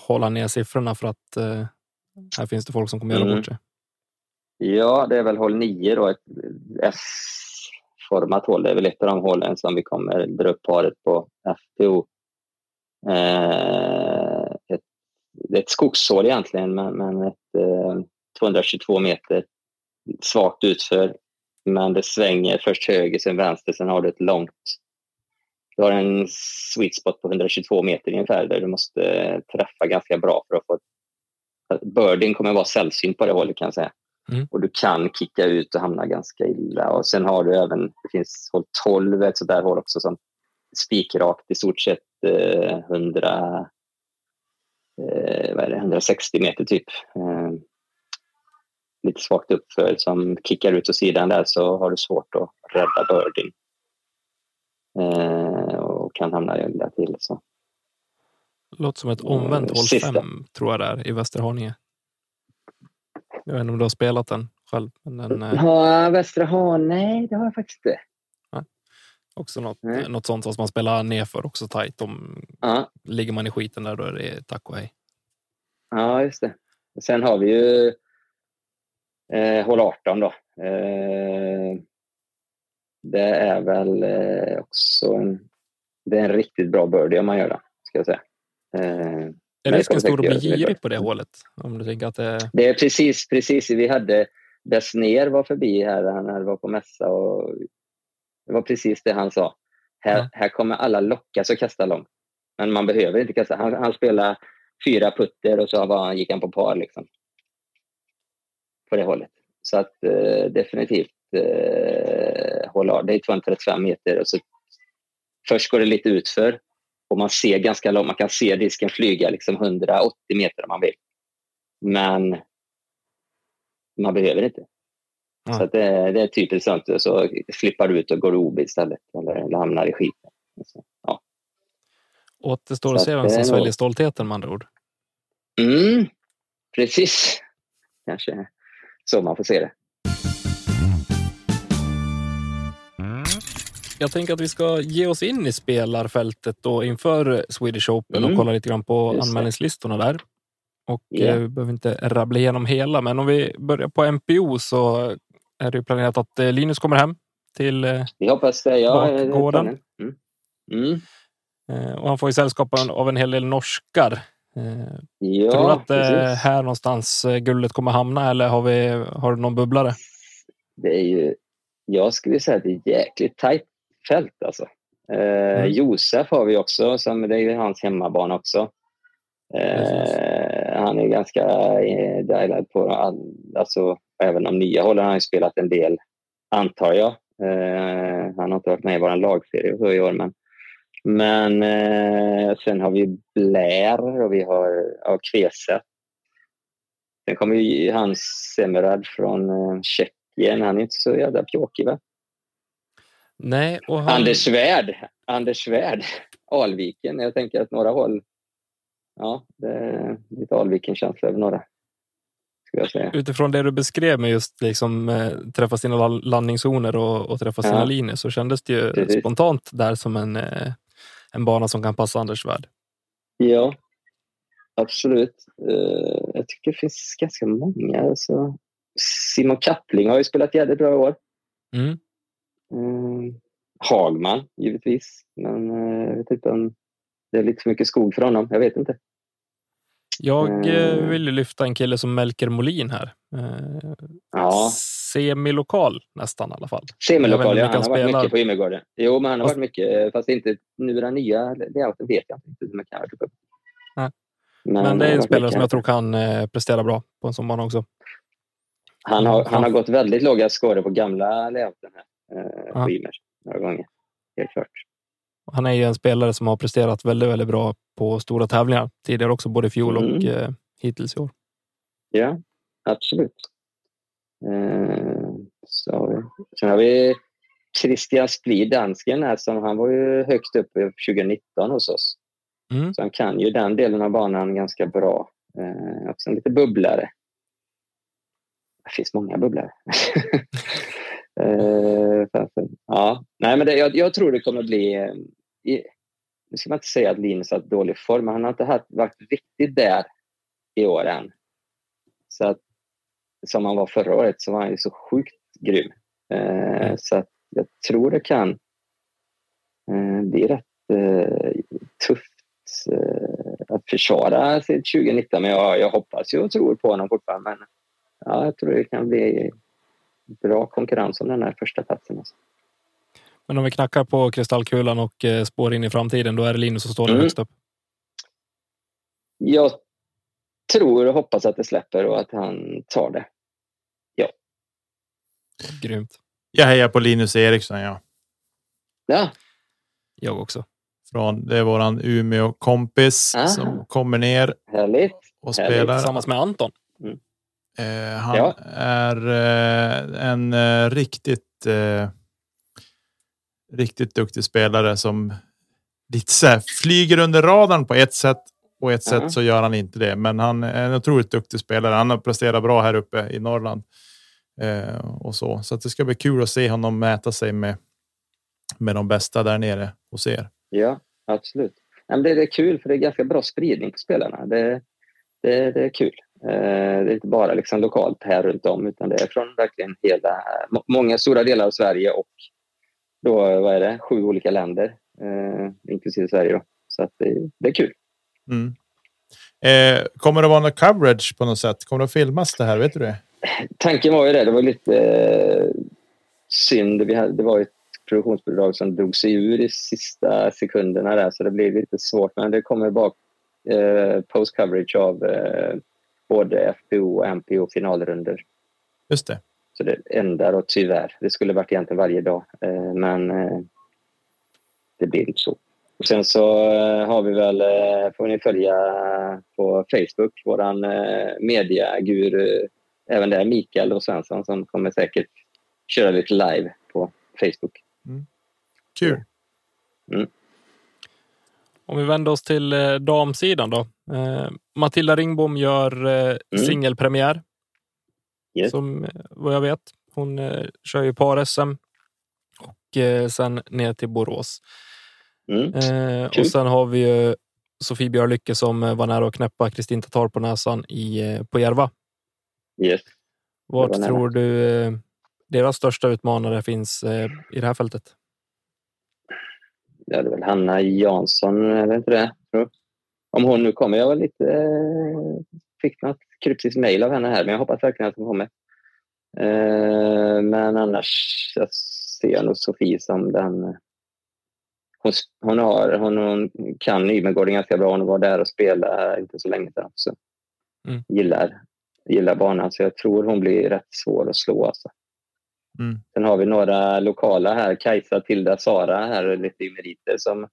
hålla ner siffrorna för att eh, här finns det folk som kommer mm. göra bort sig? Ja, det är väl hål 9 då, ett S-format hål. Det är väl ett av de hålen som vi kommer dra upp paret på FPO. Eh, ett, det är ett skogshål egentligen, men, men ett eh, 222 meter svagt utför. Men det svänger först höger, sen vänster, sen har du ett långt du har en sweet spot på 122 meter ungefär där du måste träffa ganska bra för att få... Birding kommer vara sällsynt på det hållet kan jag säga. Mm. Och du kan kicka ut och hamna ganska illa. Och sen har du även, det finns hål 12, ett sådär hål också som spikrakt i stort sett eh, 100, eh, vad är det, 160 meter typ. Eh, lite svagt uppför som kickar ut åt sidan där så har du svårt att rädda birding. Eh, och kan hamna illa till. Så. Låter som ett omvänt hål 5 tror jag det är i Västerhaninge. Jag vet inte om du har spelat den själv? Men den, eh... Ja, Västra Haninge, nej det har jag faktiskt inte. Ja. Också något, mm. något sånt som man spelar nerför också tajt. Om, ja. Ligger man i skiten där då är det tack och hej. Ja, just det. Sen har vi ju eh, hål 18 då. Eh, det är väl eh, också en, det är en riktigt bra birdie om man gör det, ska jag säga. Eh, är risken stor att bli girig på det hålet? Om du tänker att det... det är precis, precis. Vi hade Besner var förbi här, han var på mässa och det var precis det han sa. Här, ja. här kommer alla lockas att kasta långt. Men man behöver inte kasta. Han, han spelade fyra putter och så var, gick han på par. Liksom. På det hållet. Så att eh, definitivt eh, hålla Det är 235 meter. Och så först går det lite utför och man ser ganska långt. Man kan se disken flyga liksom 180 meter om man vill. Men man behöver inte. Ja. Så det, det, är typiskt sånt. Så flippar du ut och går OB istället eller, eller hamnar i skiten. Så, ja. Återstår att se vem som sväljer stoltheten med andra ord. Mm, precis. Kanske så man får se det. Jag tänker att vi ska ge oss in i spelarfältet då inför Swedish Open mm. och kolla lite grann på Just anmälningslistorna där. Och yeah. vi behöver inte rabbla igenom hela, men om vi börjar på MPO så är det planerat att eh, Linus kommer hem till eh, vi hoppas det, ja, bakgården. Mm. Mm. Eh, och han får ju sällskap av en hel del norskar. Eh, ja, tror du att det är här någonstans guldet kommer hamna eller har, vi, har du någon bubblare? Det är ju, jag skulle säga att det är jäkligt tajt fält alltså. Eh, mm. Josef har vi också, som, det är ju hans hemmabana också. Eh, han är ganska eh, dialad på all, alltså, även om nya håller han ju spelat en del, antar jag. Eh, han har inte varit med i vår lagserie i år, men, men eh, sen har vi Blair och vi har ja, Kveset. Sen kommer ju han Semerad från eh, Tjeckien. Han är inte så jävla pjåkig, va? Nej, och han... Anders Svärd. Anders Svärd. Alviken. Jag tänker att några håll... Ja, det är lite Alviken-känsla över några. Utifrån det du beskrev med just liksom, eh, träffa sina landningszoner och, och träffa sina ja. linjer så kändes det ju Precis. spontant där som en, eh, en bana som kan passa Anders Svärd. Ja, absolut. Uh, jag tycker det finns ganska många. Alltså. Simon Kappling har ju spelat jävligt bra i år. Mm. Uh, Hagman, givetvis. Men uh, jag vet inte om det är lite för mycket skog för honom. Jag vet inte. Jag uh, vill lyfta en kille som Melker Molin här. Uh, ja. Semilokal nästan i alla fall. Semilokal, ja. Han har spelar. varit mycket på Ymmergården. Jo, men han har fast... varit mycket, fast inte nu den nya layouten vet jag inte mycket han har varit Nej. Men, men, det är en spelare som jag tror kan eh, prestera bra på en sån bana också. Han har, han har gått väldigt låga scorer på gamla layouten här. Eh, på Ymer, några gånger. Helt klart. Han är ju en spelare som har presterat väldigt, väldigt bra på stora tävlingar tidigare också, både i fjol mm. och eh, hittills i år. Ja, absolut. Eh, så, sen har vi Christian Splid, dansken, här, som han var ju högst upp 2019 hos oss. Mm. Så han kan ju den delen av banan ganska bra. Eh, också en lite bubblare. Det finns många bubblare. eh, ja. Nej, men det, jag, jag, tror det kommer bli... Eh, nu ska man inte säga att Linus har dålig form, men han har inte varit riktigt där i år än. Så att, som han var förra året så var han ju så sjukt grym. Eh, mm. Så att jag tror det kan eh, bli rätt eh, tufft Eh, att försvara sitt 2019. Men jag, jag hoppas ju och tror på honom fortfarande. Men ja, jag tror det kan bli bra konkurrens om den här första platsen. Alltså. Men om vi knackar på kristallkulan och eh, spår in i framtiden, då är det Linus som står mm. högst upp? Jag tror och hoppas att det släpper och att han tar det. Ja. Grymt. Jag hejar på Linus Eriksson, ja. Ja. Jag också. Från, det är våran Umeå kompis Aha. som kommer ner Härligt. och spelar. Tillsammans med Anton. Mm. Eh, han ja. är eh, en eh, riktigt, eh, riktigt duktig spelare som lite så här, flyger under radarn på ett sätt och ett sätt så gör han inte det. Men han är en otroligt duktig spelare. Han har presterat bra här uppe i Norrland eh, och så. Så det ska bli kul att se honom mäta sig med med de bästa där nere hos er. Ja, absolut. Men det, är kul för det är ganska bra spridning på spelarna. Det, det, det är kul. Eh, det är inte bara liksom lokalt här runt om utan det är från verkligen hela, många stora delar av Sverige och då, vad är det, sju olika länder, eh, inklusive Sverige. Då. Så att det, det är kul. Mm. Eh, kommer det vara någon coverage på något sätt? Kommer det att filmas det här? Vet du det? Tanken var ju det. Det var lite eh, synd. Vi hade, det var ett produktionsbidrag som drog sig ur i sista sekunderna där så det blev lite svårt. Men det kommer bara eh, post coverage av eh, både FPO och MPO finalrunder. Just det. Så det enda då tyvärr. Det skulle varit egentligen varje dag eh, men eh, det blir inte så. Och sen så eh, har vi väl, får ni följa på Facebook, våran eh, mediaguru, även där Mikael och Svensson som kommer säkert köra lite live på Facebook. Mm. Kul. Mm. Om vi vänder oss till damsidan då. Matilda Ringbom gör mm. singelpremiär. Yes. Som eh, vad jag vet. Hon eh, kör ju par-SM och eh, sen ner till Borås. Mm. Eh, och sen har vi ju Sofie Björlycke som var nära att knäppa Kristin Tatar på näsan i, på Järva. Yes. Vart tror du deras största utmanare finns i det här fältet? Ja, det är väl Hanna Jansson, det inte det? Om hon nu kommer. Jag var lite... Fick något kryptiskt mejl av henne här, men jag hoppas verkligen att hon kommer. Eh, men annars jag ser jag nog Sofie som den... Hon, hon, har, hon, hon kan Nymegården ganska bra. Hon var där och spelade inte så länge sedan. Så. Mm. Gillar gillar banan, så jag tror hon blir rätt svår att slå. Alltså. Mm. Sen har vi några lokala här, Kajsa, Tilda, Sara här, lite i meriter som,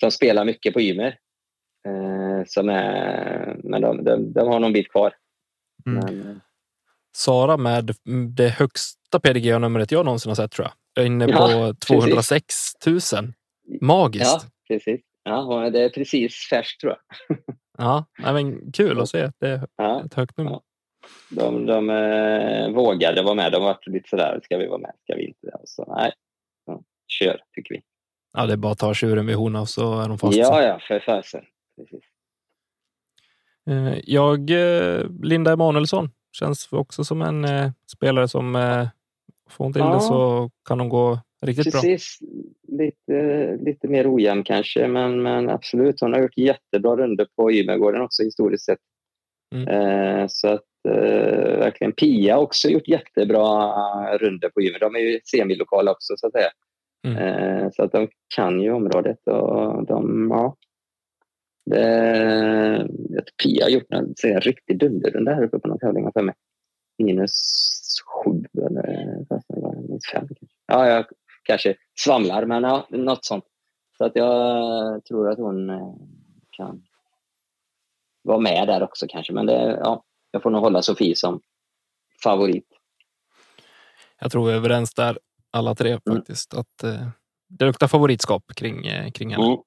som spelar mycket på Ymer. Eh, som är, men de, de, de har någon bit kvar. Mm. Men, eh, Sara med det högsta PDGA-numret jag någonsin har sett tror jag. Jag är inne på ja, 206 000. Magiskt. Ja, precis. Ja, det är precis färskt tror jag. ja, men kul att se. Det är ja, ett högt nummer. Ja. De, de eh, vågade vara med. De var lite sådär, ska vi vara med? Ska vi inte? Så, nej, ja, kör tycker vi. Ja, det är bara att ta tjuren vid horna så är de fast. Ja, ja, för fasen. Eh, jag, eh, Linda Emanuelsson, känns också som en eh, spelare som får hon till ja. det så kan hon gå riktigt Precis. bra. Lite, lite mer ojämn kanske, men, men absolut. Hon har gjort jättebra runder på Ymergården också historiskt sett. Mm. Eh, så att eh, verkligen Pia också gjort jättebra runder på Ymer. De är ju semilokala också så att säga. Mm. Eh, så att de kan ju området och de, ja. Det, Pia har gjort en, riktig dunderrunda här uppe på någon tävling för mig. Minus sju eller minus fem kanske. Ja, jag kanske svamlar, men ja, något sånt. Så att jag tror att hon eh, kan vara med där också kanske. Men det, ja, jag får nog hålla Sofie som favorit. Jag tror vi är överens där alla tre mm. faktiskt. Mm. Att eh, det luktar favoritskap kring, eh, kring henne. Mm.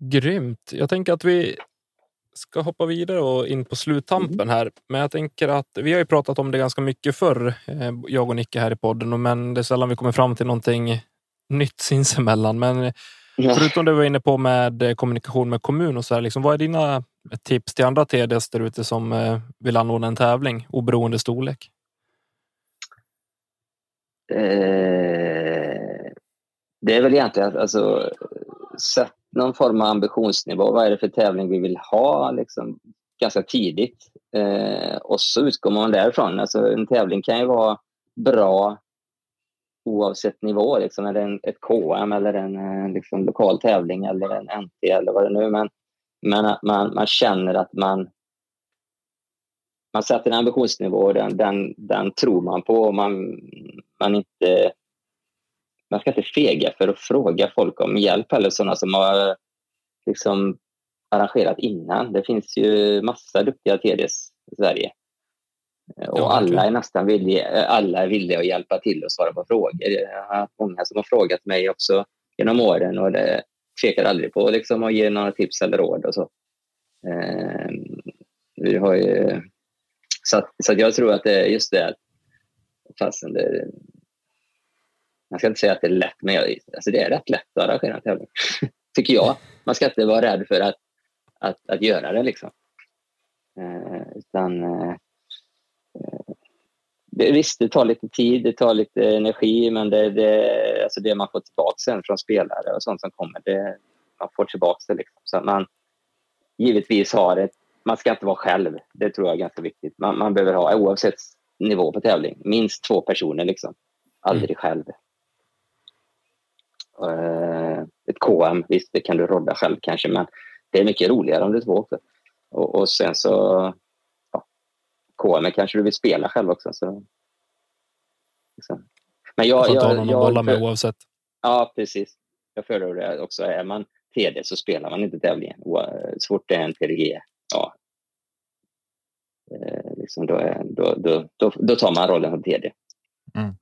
Grymt. Jag tänker att vi ska hoppa vidare och in på sluttampen mm. här. Men jag tänker att vi har ju pratat om det ganska mycket förr, eh, jag och Nicke här i podden, men det är sällan vi kommer fram till någonting nytt sinsemellan. Men ja. förutom det vi var inne på med eh, kommunikation med kommun och så här, liksom, vad är dina tips till andra TDs där ute som eh, vill anordna en tävling oberoende storlek? Eh, det är väl egentligen alltså, sätt någon form av ambitionsnivå. Vad är det för tävling vi vill ha liksom, ganska tidigt? Eh, och så utgår man därifrån. Alltså, en tävling kan ju vara bra oavsett nivå. Liksom. Är det en, ett KM eller en eh, liksom, lokal tävling eller en NT eller vad det nu är. Men, men man, man känner att man man sätter en ambitionsnivå och den, den, den tror man på och man, man inte man ska inte fega för att fråga folk om hjälp eller sådana som har liksom arrangerat innan. Det finns ju massa duktiga TDs i Sverige. Och ja, alla är nästan villiga, alla är villiga att hjälpa till och svara på frågor. Jag har haft många som har frågat mig också genom åren och det tvekar aldrig på liksom, att ge några tips eller råd och så. Eh, vi har ju, så, så jag tror att det är just det, fastän det, man ska inte säga att det är lätt, men jag, alltså det är rätt lätt att arrangera en tävling. Tycker jag. Man ska inte vara rädd för att, att, att göra det. Liksom. Eh, utan, eh, det, visst, det tar lite tid, det tar lite energi, men det, det, alltså det man får tillbaka sen från spelare och sånt som kommer, det, man får tillbaka det. Liksom. Så man givetvis har ett... Man ska inte vara själv. Det tror jag är ganska viktigt. Man, man behöver ha, oavsett nivå på tävling, minst två personer. Liksom. Aldrig mm. själv. Eh, ett KM, visst det kan du rodda själv kanske, men det är mycket roligare om du är två också. Och, och sen så, ja, KM kanske du vill spela själv också. Så, liksom. Men jag, du får ta någon att bolla med oavsett. Ja, precis. Jag föredrar det också. Är man TD så spelar man inte tävlingen. Så fort det är en TDG, ja, eh, liksom då, är, då, då, då, då, tar man rollen som TD. Mm.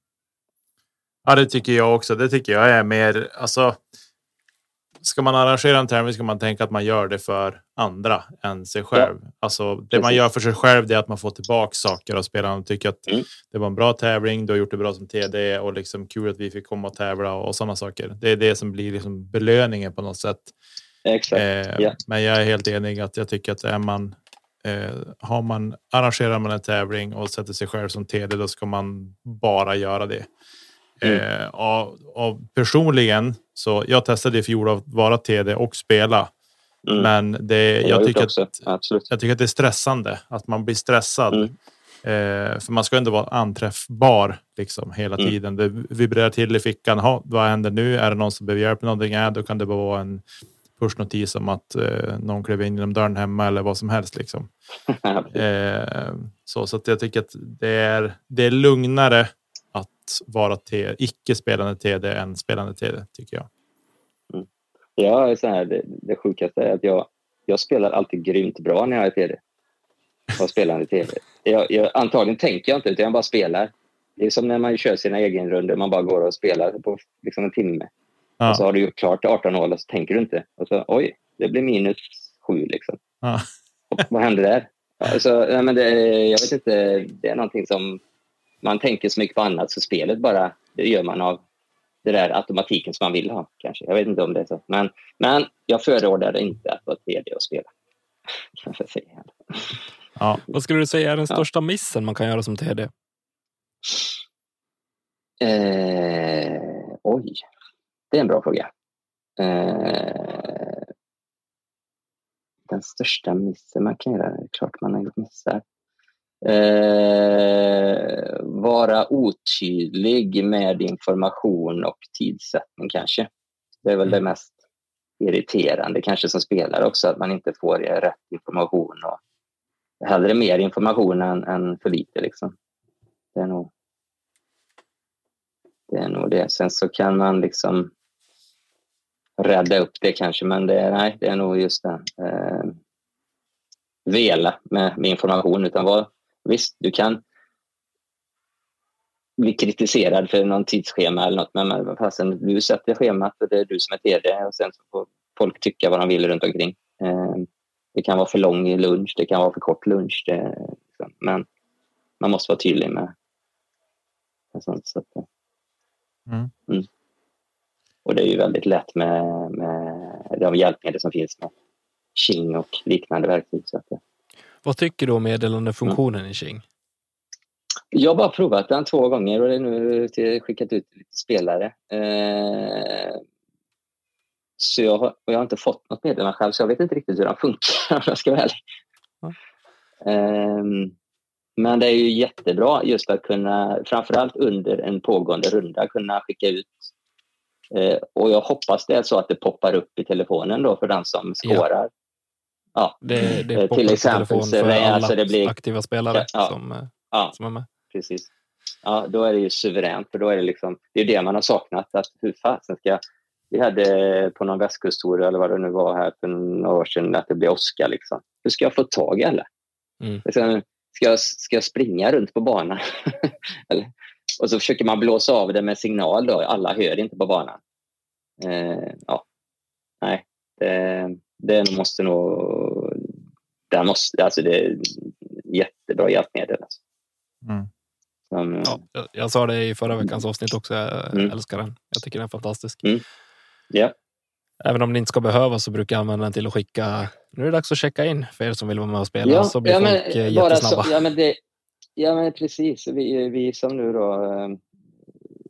Ja, det tycker jag också. Det tycker jag är mer alltså. Ska man arrangera en tävling ska man tänka att man gör det för andra än sig själv. Ja. Alltså det Precis. man gör för sig själv det är att man får tillbaka saker och spelarna tycker att mm. det var en bra tävling. Du har gjort det bra som TD och liksom kul att vi fick komma och tävla och, och sådana saker. Det är det som blir liksom belöningen på något sätt. Exakt. Eh, ja. Men jag är helt enig att jag tycker att är man eh, har man arrangerar man en tävling och sätter sig själv som TD, då ska man bara göra det. Mm. Eh, och, och, personligen så jag testade i fjol att vara TD och spela. Mm. Men det, jag, jag tycker att, jag tycker att det är stressande att man blir stressad. Mm. Eh, för man ska ändå vara anträffbar liksom hela mm. tiden. Det vibrerar till i fickan. Ha, vad händer nu? Är det någon som behöver hjälp med någonting? Ja, då kan det bara vara en pushnotis om att eh, någon klev in genom dörren hemma eller vad som helst. Liksom. eh, så, så att jag tycker att det är, det är lugnare att vara icke spelande TD än spelande TD tycker jag. Mm. Ja, så här, det, det sjukaste är att jag, jag spelar alltid grymt bra när jag är TD. Och spelande TD. Jag, jag, antagligen tänker jag inte, utan jag bara spelar. Det är som när man kör sina egenrundor. Man bara går och spelar på liksom en timme. Ja. Och så har du gjort klart 18 hål och så tänker du inte. Och så, oj, det blir minus sju. Liksom. Ja. vad hände där? Alltså, nej, men det, jag vet inte, det är någonting som man tänker så mycket på annat så spelet bara, det gör man av det där automatiken som man vill ha. kanske. Jag vet inte om det är så. Men, men jag förordar inte att vara tredje och spela. Ja. Vad skulle du säga är den största missen man kan göra som TD? Eh, oj, det är en bra fråga. Eh, den största missen man kan göra? Det är klart man har gjort missar. Eh, vara otydlig med information och tidsättning kanske. Det är väl mm. det mest irriterande kanske som spelare också, att man inte får rätt information. Och hellre mer information än, än för lite. Liksom. Det är nog det. Är nog det. Sen så kan man liksom rädda upp det kanske, men det, nej, det är nog just det. Eh, vela med, med information, utan var, visst, du kan bli kritiserad för någon tidsschema eller något, men, men fasen, du sätter schemat och det är du som är TD och sen så får folk tycka vad de vill runt omkring. Eh, det kan vara för lång lunch, det kan vara för kort lunch. Det. Men man måste vara tydlig med, med sånt. Så att, mm. Mm. Och det är ju väldigt lätt med, med de hjälpmedel som finns med Qing och liknande verktyg. Så att, Vad tycker du om meddelandefunktionen i Qing? Jag har bara provat den två gånger och det är nu till, skickat ut lite spelare. Eh, så jag har, jag har inte fått något meddelande själv, så jag vet inte riktigt hur den funkar om jag ska vara ärlig. Mm. Um, men det är ju jättebra just att kunna, framförallt under en pågående runda, kunna skicka ut uh, och jag hoppas det är så att det poppar upp i telefonen då för den som skårar. Ja. Det, det uh, till exempel alla alltså det blir, aktiva spelare ja, som, uh, ja, som är med. Precis. Ja, då är det ju suveränt för då är det liksom, det är det man har saknat. Att hur fasen ska vi hade på någon västkusttour eller vad det nu var här för några år sedan att det blev åska. Liksom. Hur ska jag få tag i alla? Mm. Liksom, ska, jag, ska jag springa runt på banan? och så försöker man blåsa av det med signal. Då. Alla hör inte på banan. Eh, ja. Nej, det, det måste nog... Det, måste, alltså det är jättebra hjälpmedel. Alltså. Mm. Som, ja, jag, jag, sa det i förra veckans avsnitt också. Jag mm. älskar den. Jag tycker den är fantastisk. Mm. Ja. Även om det inte ska behövas så brukar jag använda den till att skicka. Nu är det dags att checka in för er som vill vara med och spela. Ja, så blir ja, folk men, eh, jättesnabba. Så, ja, men det, ja, men precis. Vi, vi som nu då. Eh,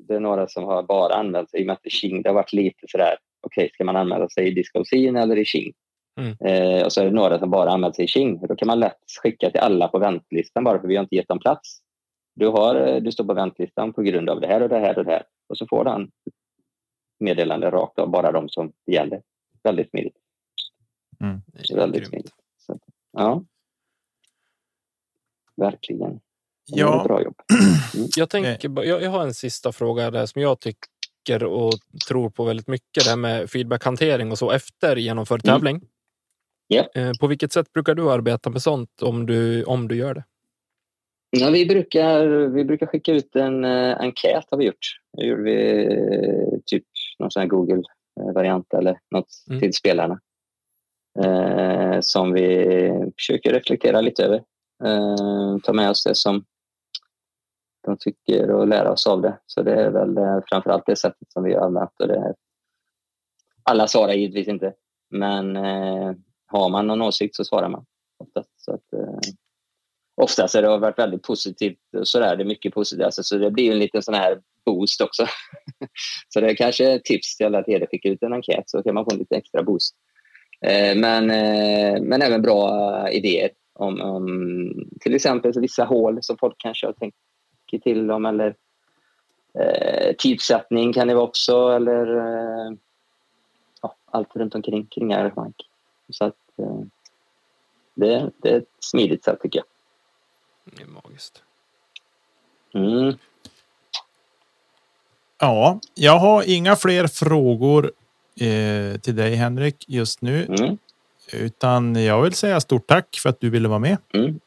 det är några som har bara sig i och med att Qing, det har varit lite sådär. Okej, okay, ska man anmäla sig i Discolcin eller i Qing? Mm. Eh, och så är det några som bara anmält sig i Qing. Då kan man lätt skicka till alla på väntlistan bara för vi har inte gett dem plats. Du, har, eh, du står på väntlistan på grund av det här och det här och det här. Och så får han meddelande rakt av, bara de som det gäller. Väldigt smidigt. Mm. Väldigt smidigt. Så, ja. Verkligen. Ja. Bra jobb. Mm. Jag, tänker, jag, jag har en sista fråga där som jag tycker och tror på väldigt mycket. Det här med feedbackhantering och så efter genomförd mm. tävling. Yeah. På vilket sätt brukar du arbeta med sånt om du, om du gör det? Ja, vi, brukar, vi brukar skicka ut en uh, enkät har vi gjort. Det gjorde vi uh, typ någon sån Google-variant eller något mm. till spelarna. Uh, som vi försöker reflektera lite över. Uh, ta med oss det som de tycker och lära oss av det. Så det är väl uh, framförallt det sättet som vi har använt. Och det, alla svarar givetvis inte, men eh, har man någon åsikt så svarar man oftast. Så att, eh, oftast har det varit väldigt positivt. Så där, det är mycket positivt. Alltså, så det blir en liten sån här boost också. så det är kanske ett tips till alla att er skicka ut en enkät så kan man få en lite extra boost. Eh, men, eh, men även bra idéer om, om till exempel vissa hål som folk kanske har tänkt till om eller eh, tidsättning kan det vara också eller eh, ja, allt runt omkring kring arrangemang. Så att eh, det, det är ett smidigt sätt tycker jag. Det är magiskt. Mm. Ja, jag har inga fler frågor eh, till dig Henrik just nu, Mm. utan jag vill säga stort tack för att du ville vara med. Mm.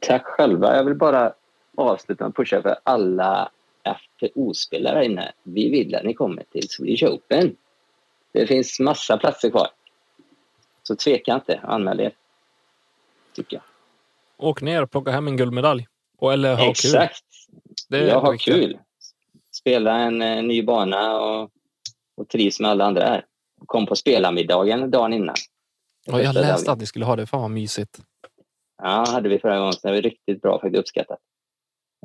Tack själva. Jag vill bara avsluta att pusha för alla FPO-spelare inne. Vi vill att ni kommer till Swedish Open. Det finns massa platser kvar. Så tveka inte, anmäl er. Tycker jag. Åk ner och plocka hem en guldmedalj. Och eller ha kul. Exakt. Är jag har viktigt. kul. Spela en eh, ny bana och, och trivs med alla andra här. Kom på spelarmiddagen dagen innan. Ja, jag läste dagen. att ni skulle ha det. Fan vad mysigt. Ja, hade vi förra gången. Så det var riktigt bra, faktiskt uppskattat.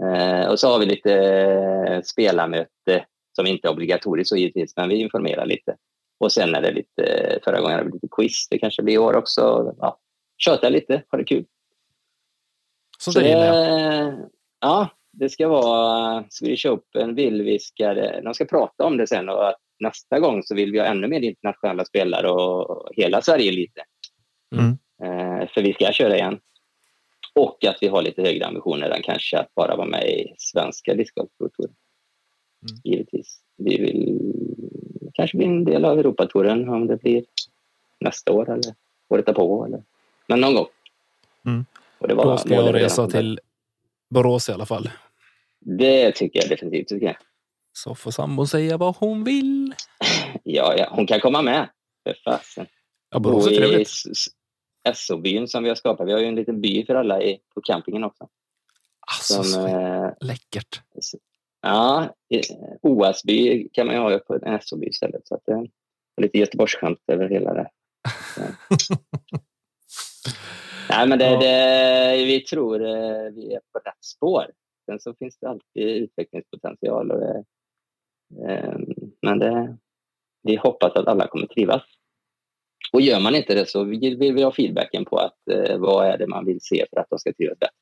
Eh, och så har vi lite eh, spelarmöte som inte är obligatoriskt så givetvis, men vi informerar lite. Och sen är det lite, förra gången hade vi lite quiz, det kanske blir i år också. Ja, köta lite, ha det kul. Så, Så det gillar det, ja, det ska vara Swedish Open. Vill vi ska, de ska prata om det sen och att nästa gång så vill vi ha ännu mer internationella spelare och hela Sverige lite. Mm. Eh, för vi ska köra igen. Och att vi har lite högre ambitioner än kanske att bara vara med i svenska discgolfprovtouren. Mm. Givetvis. Vi vill kanske bli en del av Europatouren om det blir nästa år eller året därpå. Eller, men någon gång. Mm. Och det var Då ska jag resa till Borås i alla fall. Det tycker jag definitivt. Tycker jag. Så får sambon säga vad hon vill. Ja, ja, hon kan komma med. För fasen. Ja, Borås är trevligt. SO-byn som vi har skapat. Vi har ju en liten by för alla i, på campingen också. Alltså, Som, eh, läckert. ja, OS-by kan man ju ha på en SO-by istället. Så att det är lite Göteborgsskämt över hela det. Nej, men det, Ja. det, vi tror eh, vi är på rätt spår. Sen så finns det alltid utvecklingspotential. Och det, eh, men det, vi hoppas att alla kommer trivas. Och gör man inte det så vill vill vi ha feedbacken på att eh, vad är det man vill se för att de ska trivas bättre.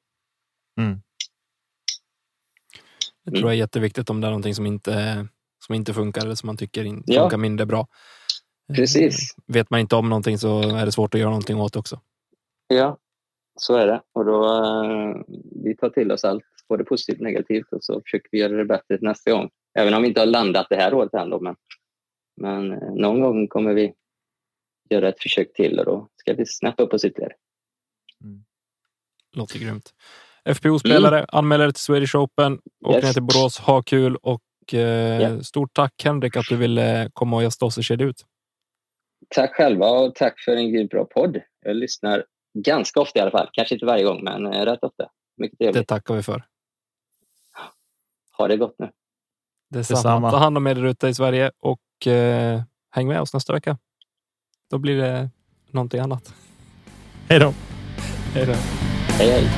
Det tror jag är jätteviktigt om det är någonting som inte, som inte funkar eller som man tycker inte Ja. funkar mindre bra. Eh, Precis. Vet man inte om någonting så är det svårt att göra någonting åt också. Ja, så är det. Och då, eh, vi tar till oss allt, både positivt och negativt, och så försöker vi göra det bättre nästa gång. Även om vi inte har landat det här året än. Men, men eh, någon gång kommer vi göra ett försök till och då ska vi snappa upp oss ytterligare. Låter grymt. FPO-spelare, anmäl er till Swedish Open. Åk Mm. Yes. ner till Borås, ha kul och eh, Ja. stort tack Henrik att du ville komma och gästa oss i Kedja ut. Tack själva och tack för en grymt bra podd. Jag lyssnar ganska ofta i alla fall. Kanske inte varje gång, men eh, rätt ofta. Mycket Det trevligt. tackar vi för. Ha det gott nu. Detsamma. Detsamma. Ta hand om er ute i Sverige och eh, häng med oss nästa vecka. Då blir det någonting annat. Hej då! Hej då. Hej, hej.